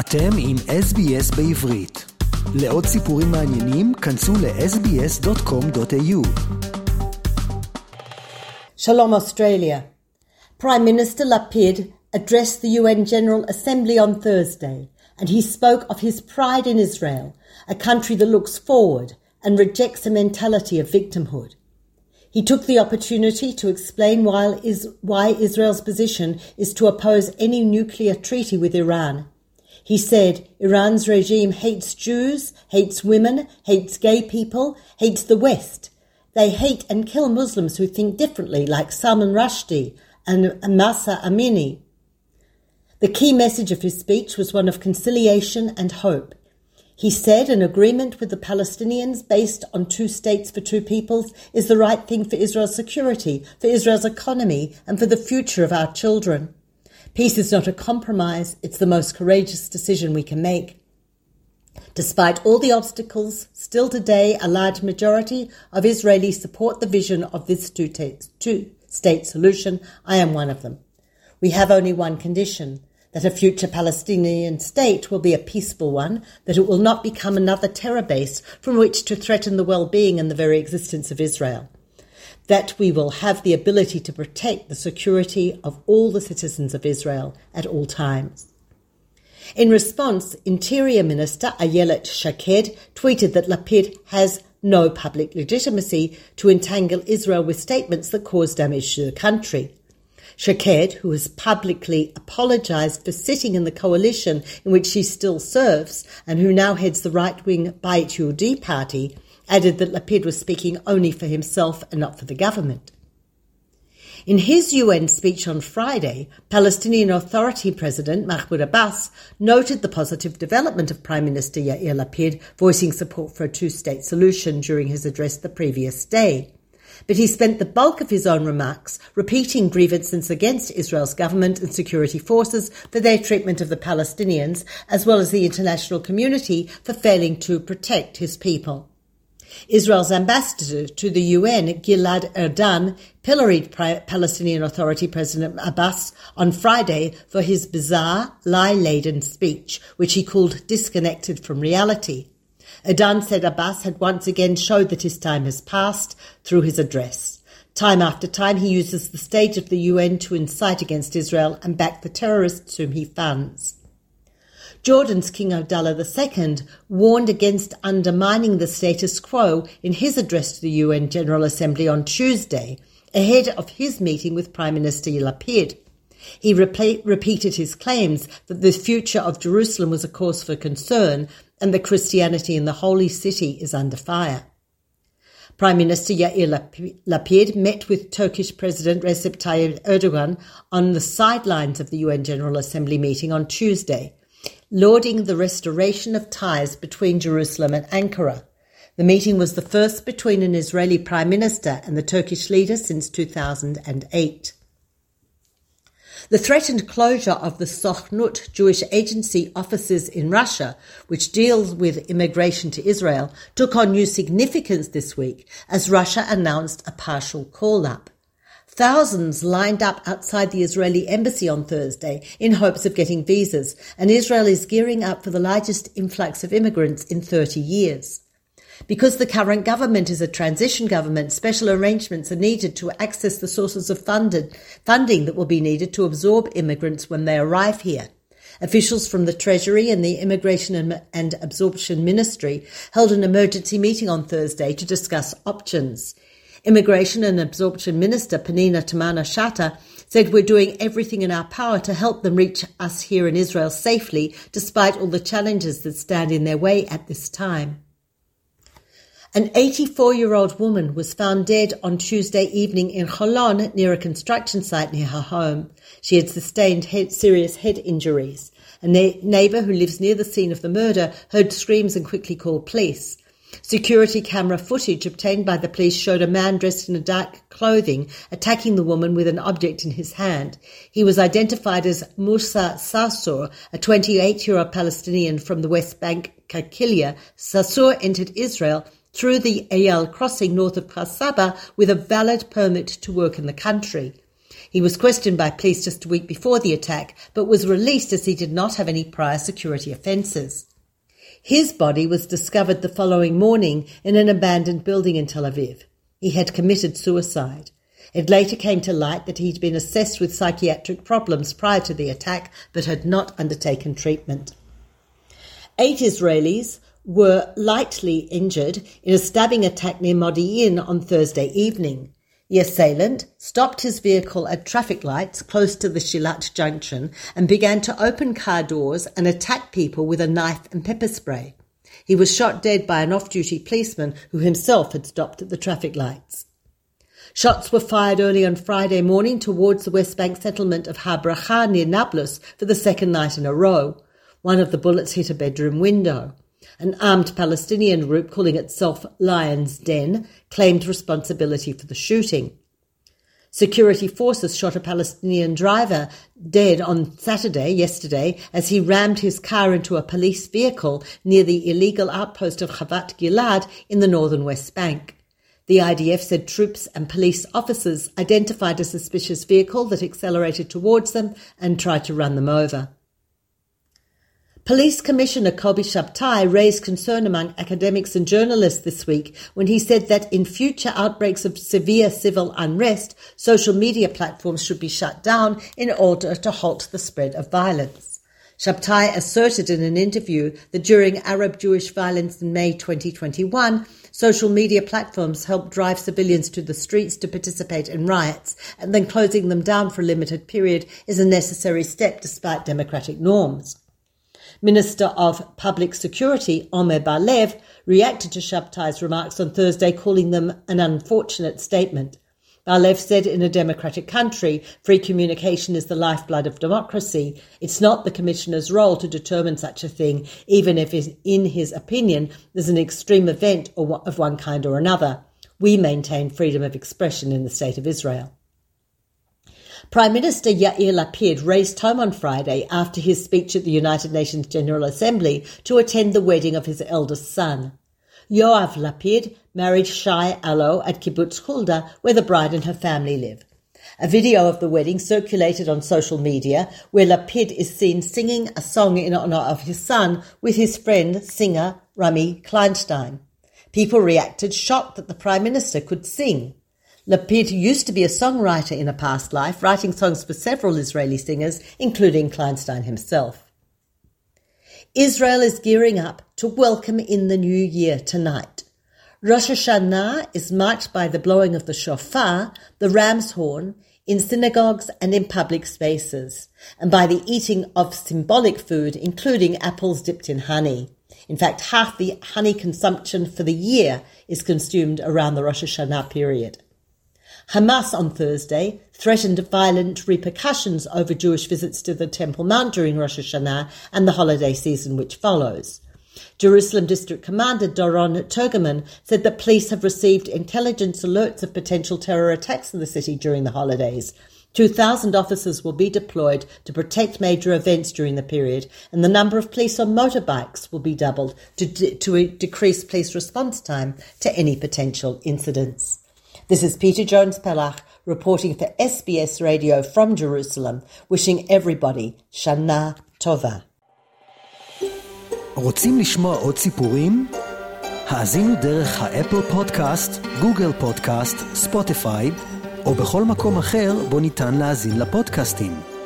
אתם עם SBS בעברית. לעוד סיפורים מעניינים, כנסו ל-sbs.com.au. Shalom Australia. Prime Minister Lapid addressed the UN General Assembly on Thursday and he spoke of his pride in Israel, a country that looks forward and rejects a mentality of victimhood. He took the opportunity to explain why, why Israel's position is to oppose any nuclear treaty with Iran he said Iran's regime hates Jews, hates women, hates gay people, hates the West. They hate and kill Muslims who think differently, like Salman Rushdie and Mahsa Amini. The key message of his speech was one of conciliation and hope. He said an agreement with the Palestinians based on two states for two peoples is the right thing for Israel's security, for Israel's economy, and for the future of our children. Peace is not a compromise, it's the most courageous decision we can make. Despite all the obstacles, still today a large majority of Israelis support the vision of this two state solution. I am one of them. We have only one condition that a future Palestinian state will be a peaceful one, that it will not become another terror base from which to threaten the well being and the very existence of Israel that we will have the ability to protect the security of all the citizens of Israel at all times. In response, Interior Minister Ayelet Shaked tweeted that Lapid has no public legitimacy to entangle Israel with statements that cause damage to the country. Shaked, who has publicly apologized for sitting in the coalition in which she still serves and who now heads the right-wing Bayit Yehudi party, added that Lapid was speaking only for himself and not for the government. In his UN speech on Friday, Palestinian Authority President Mahmoud Abbas noted the positive development of Prime Minister Yair Lapid voicing support for a two-state solution during his address the previous day. But he spent the bulk of his own remarks repeating grievances against Israel's government and security forces for their treatment of the Palestinians, as well as the international community for failing to protect his people. Israel's ambassador to the UN, Gilad Erdan, pilloried Palestinian Authority President Abbas on Friday for his bizarre, lie-laden speech, which he called disconnected from reality. Erdan said Abbas had once again showed that his time has passed through his address. Time after time, he uses the stage of the UN to incite against Israel and back the terrorists whom he funds. Jordan's King Abdullah II warned against undermining the status quo in his address to the UN General Assembly on Tuesday, ahead of his meeting with Prime Minister Lapid. He repeated his claims that the future of Jerusalem was a cause for concern and that Christianity in the Holy City is under fire. Prime Minister Yair Lapid met with Turkish President Recep Tayyip Erdogan on the sidelines of the UN General Assembly meeting on Tuesday lauding the restoration of ties between Jerusalem and Ankara. The meeting was the first between an Israeli prime minister and the Turkish leader since 2008. The threatened closure of the Sochnut Jewish Agency offices in Russia, which deals with immigration to Israel, took on new significance this week as Russia announced a partial call-up. Thousands lined up outside the Israeli embassy on Thursday in hopes of getting visas, and Israel is gearing up for the largest influx of immigrants in 30 years. Because the current government is a transition government, special arrangements are needed to access the sources of funded, funding that will be needed to absorb immigrants when they arrive here. Officials from the Treasury and the Immigration and, and Absorption Ministry held an emergency meeting on Thursday to discuss options. Immigration and Absorption Minister Pnina Tamano-Shata said we're doing everything in our power to help them reach us here in Israel safely, despite all the challenges that stand in their way at this time. An 84 year old woman was found dead on Tuesday evening in Holon near a construction site near her home. She had sustained head, serious head injuries. A na- neighbour who lives near the scene of the murder heard screams and quickly called police. Security camera footage obtained by the police showed a man dressed in dark clothing attacking the woman with an object in his hand. He was identified as Musa Sarsour, a 28-year-old Palestinian from the West Bank, Qalqilia. Sarsour entered Israel through the Eyal crossing north of Kfar Saba with a valid permit to work in the country. He was questioned by police just a week before the attack, but was released as he did not have any prior security offences. His body was discovered the following morning in an abandoned building in Tel Aviv. He had committed suicide. It later came to light that he'd been assessed with psychiatric problems prior to the attack, but had not undertaken treatment. Eight Israelis were lightly injured in a stabbing attack near Modi'in on Thursday evening. The assailant stopped his vehicle at traffic lights close to the Shilat junction and began to open car doors and attack people with a knife and pepper spray. He was shot dead by an off duty policeman who himself had stopped at the traffic lights. Shots were fired early on Friday morning towards the West Bank settlement of Har near Nablus for the second night in a row. One of the bullets hit a bedroom window. An armed Palestinian group calling itself Lion's Den claimed responsibility for the shooting. Security forces shot a Palestinian driver dead on Saturday, yesterday, as he rammed his car into a police vehicle near the illegal outpost of Havat Gilad in the northern West Bank. The IDF said troops and police officers identified a suspicious vehicle that accelerated towards them and tried to run them over. Police Commissioner Kobi Shabtai raised concern among academics and journalists this week when he said that in future outbreaks of severe civil unrest, social media platforms should be shut down in order to halt the spread of violence. Shabtai asserted in an interview that during Arab Jewish violence in May 2021, social media platforms helped drive civilians to the streets to participate in riots, and then closing them down for a limited period is a necessary step despite democratic norms. Minister of Public Security, Omer Bar-Lev, reacted to Shabtai's remarks on Thursday, calling them an unfortunate statement. Bar-Lev said in a democratic country, free communication is the lifeblood of democracy. It's not the commissioner's role to determine such a thing, even if in his opinion there's an extreme event of one kind or another. We maintain freedom of expression in the State of Israel. Prime Minister Yair Lapid raced home on Friday after his speech at the United Nations General Assembly to attend the wedding of his eldest son. Yoav Lapid married Shai Allo at Kibbutz Hulda, where the bride and her family live. A video of the wedding circulated on social media where Lapid is seen singing a song in honor of his son with his friend, singer Rami Kleinstein. People reacted shocked that the Prime Minister could sing. Lapid used to be a songwriter in a past life, writing songs for several Israeli singers, including Kleinstein himself. Israel is gearing up to welcome in the new year tonight. Rosh Hashanah is marked by the blowing of the shofar, the ram's horn, in synagogues and in public spaces, and by the eating of symbolic food, including apples dipped in honey. In fact, half the honey consumption for the year is consumed around the Rosh Hashanah period. Hamas on Thursday threatened violent repercussions over Jewish visits to the Temple Mount during Rosh Hashanah and the holiday season which follows. Jerusalem District Commander Doron Turgeman said that police have received intelligence alerts of potential terror attacks in the city during the holidays. 2,000 officers will be deployed to protect major events during the period, and the number of police on motorbikes will be doubled to, to decrease police response time to any potential incidents. This is Peta Jones Pellach reporting for SBS Radio from Jerusalem, wishing everybody Shana Tova. רוצים לשמוע עוד סיפורים? האזינו דרך האפל פודקאסט, גוגל פודקאסט, ספוטיפיי, או בכל מקום אחר בו ניתן להאזין לפודקאסטים.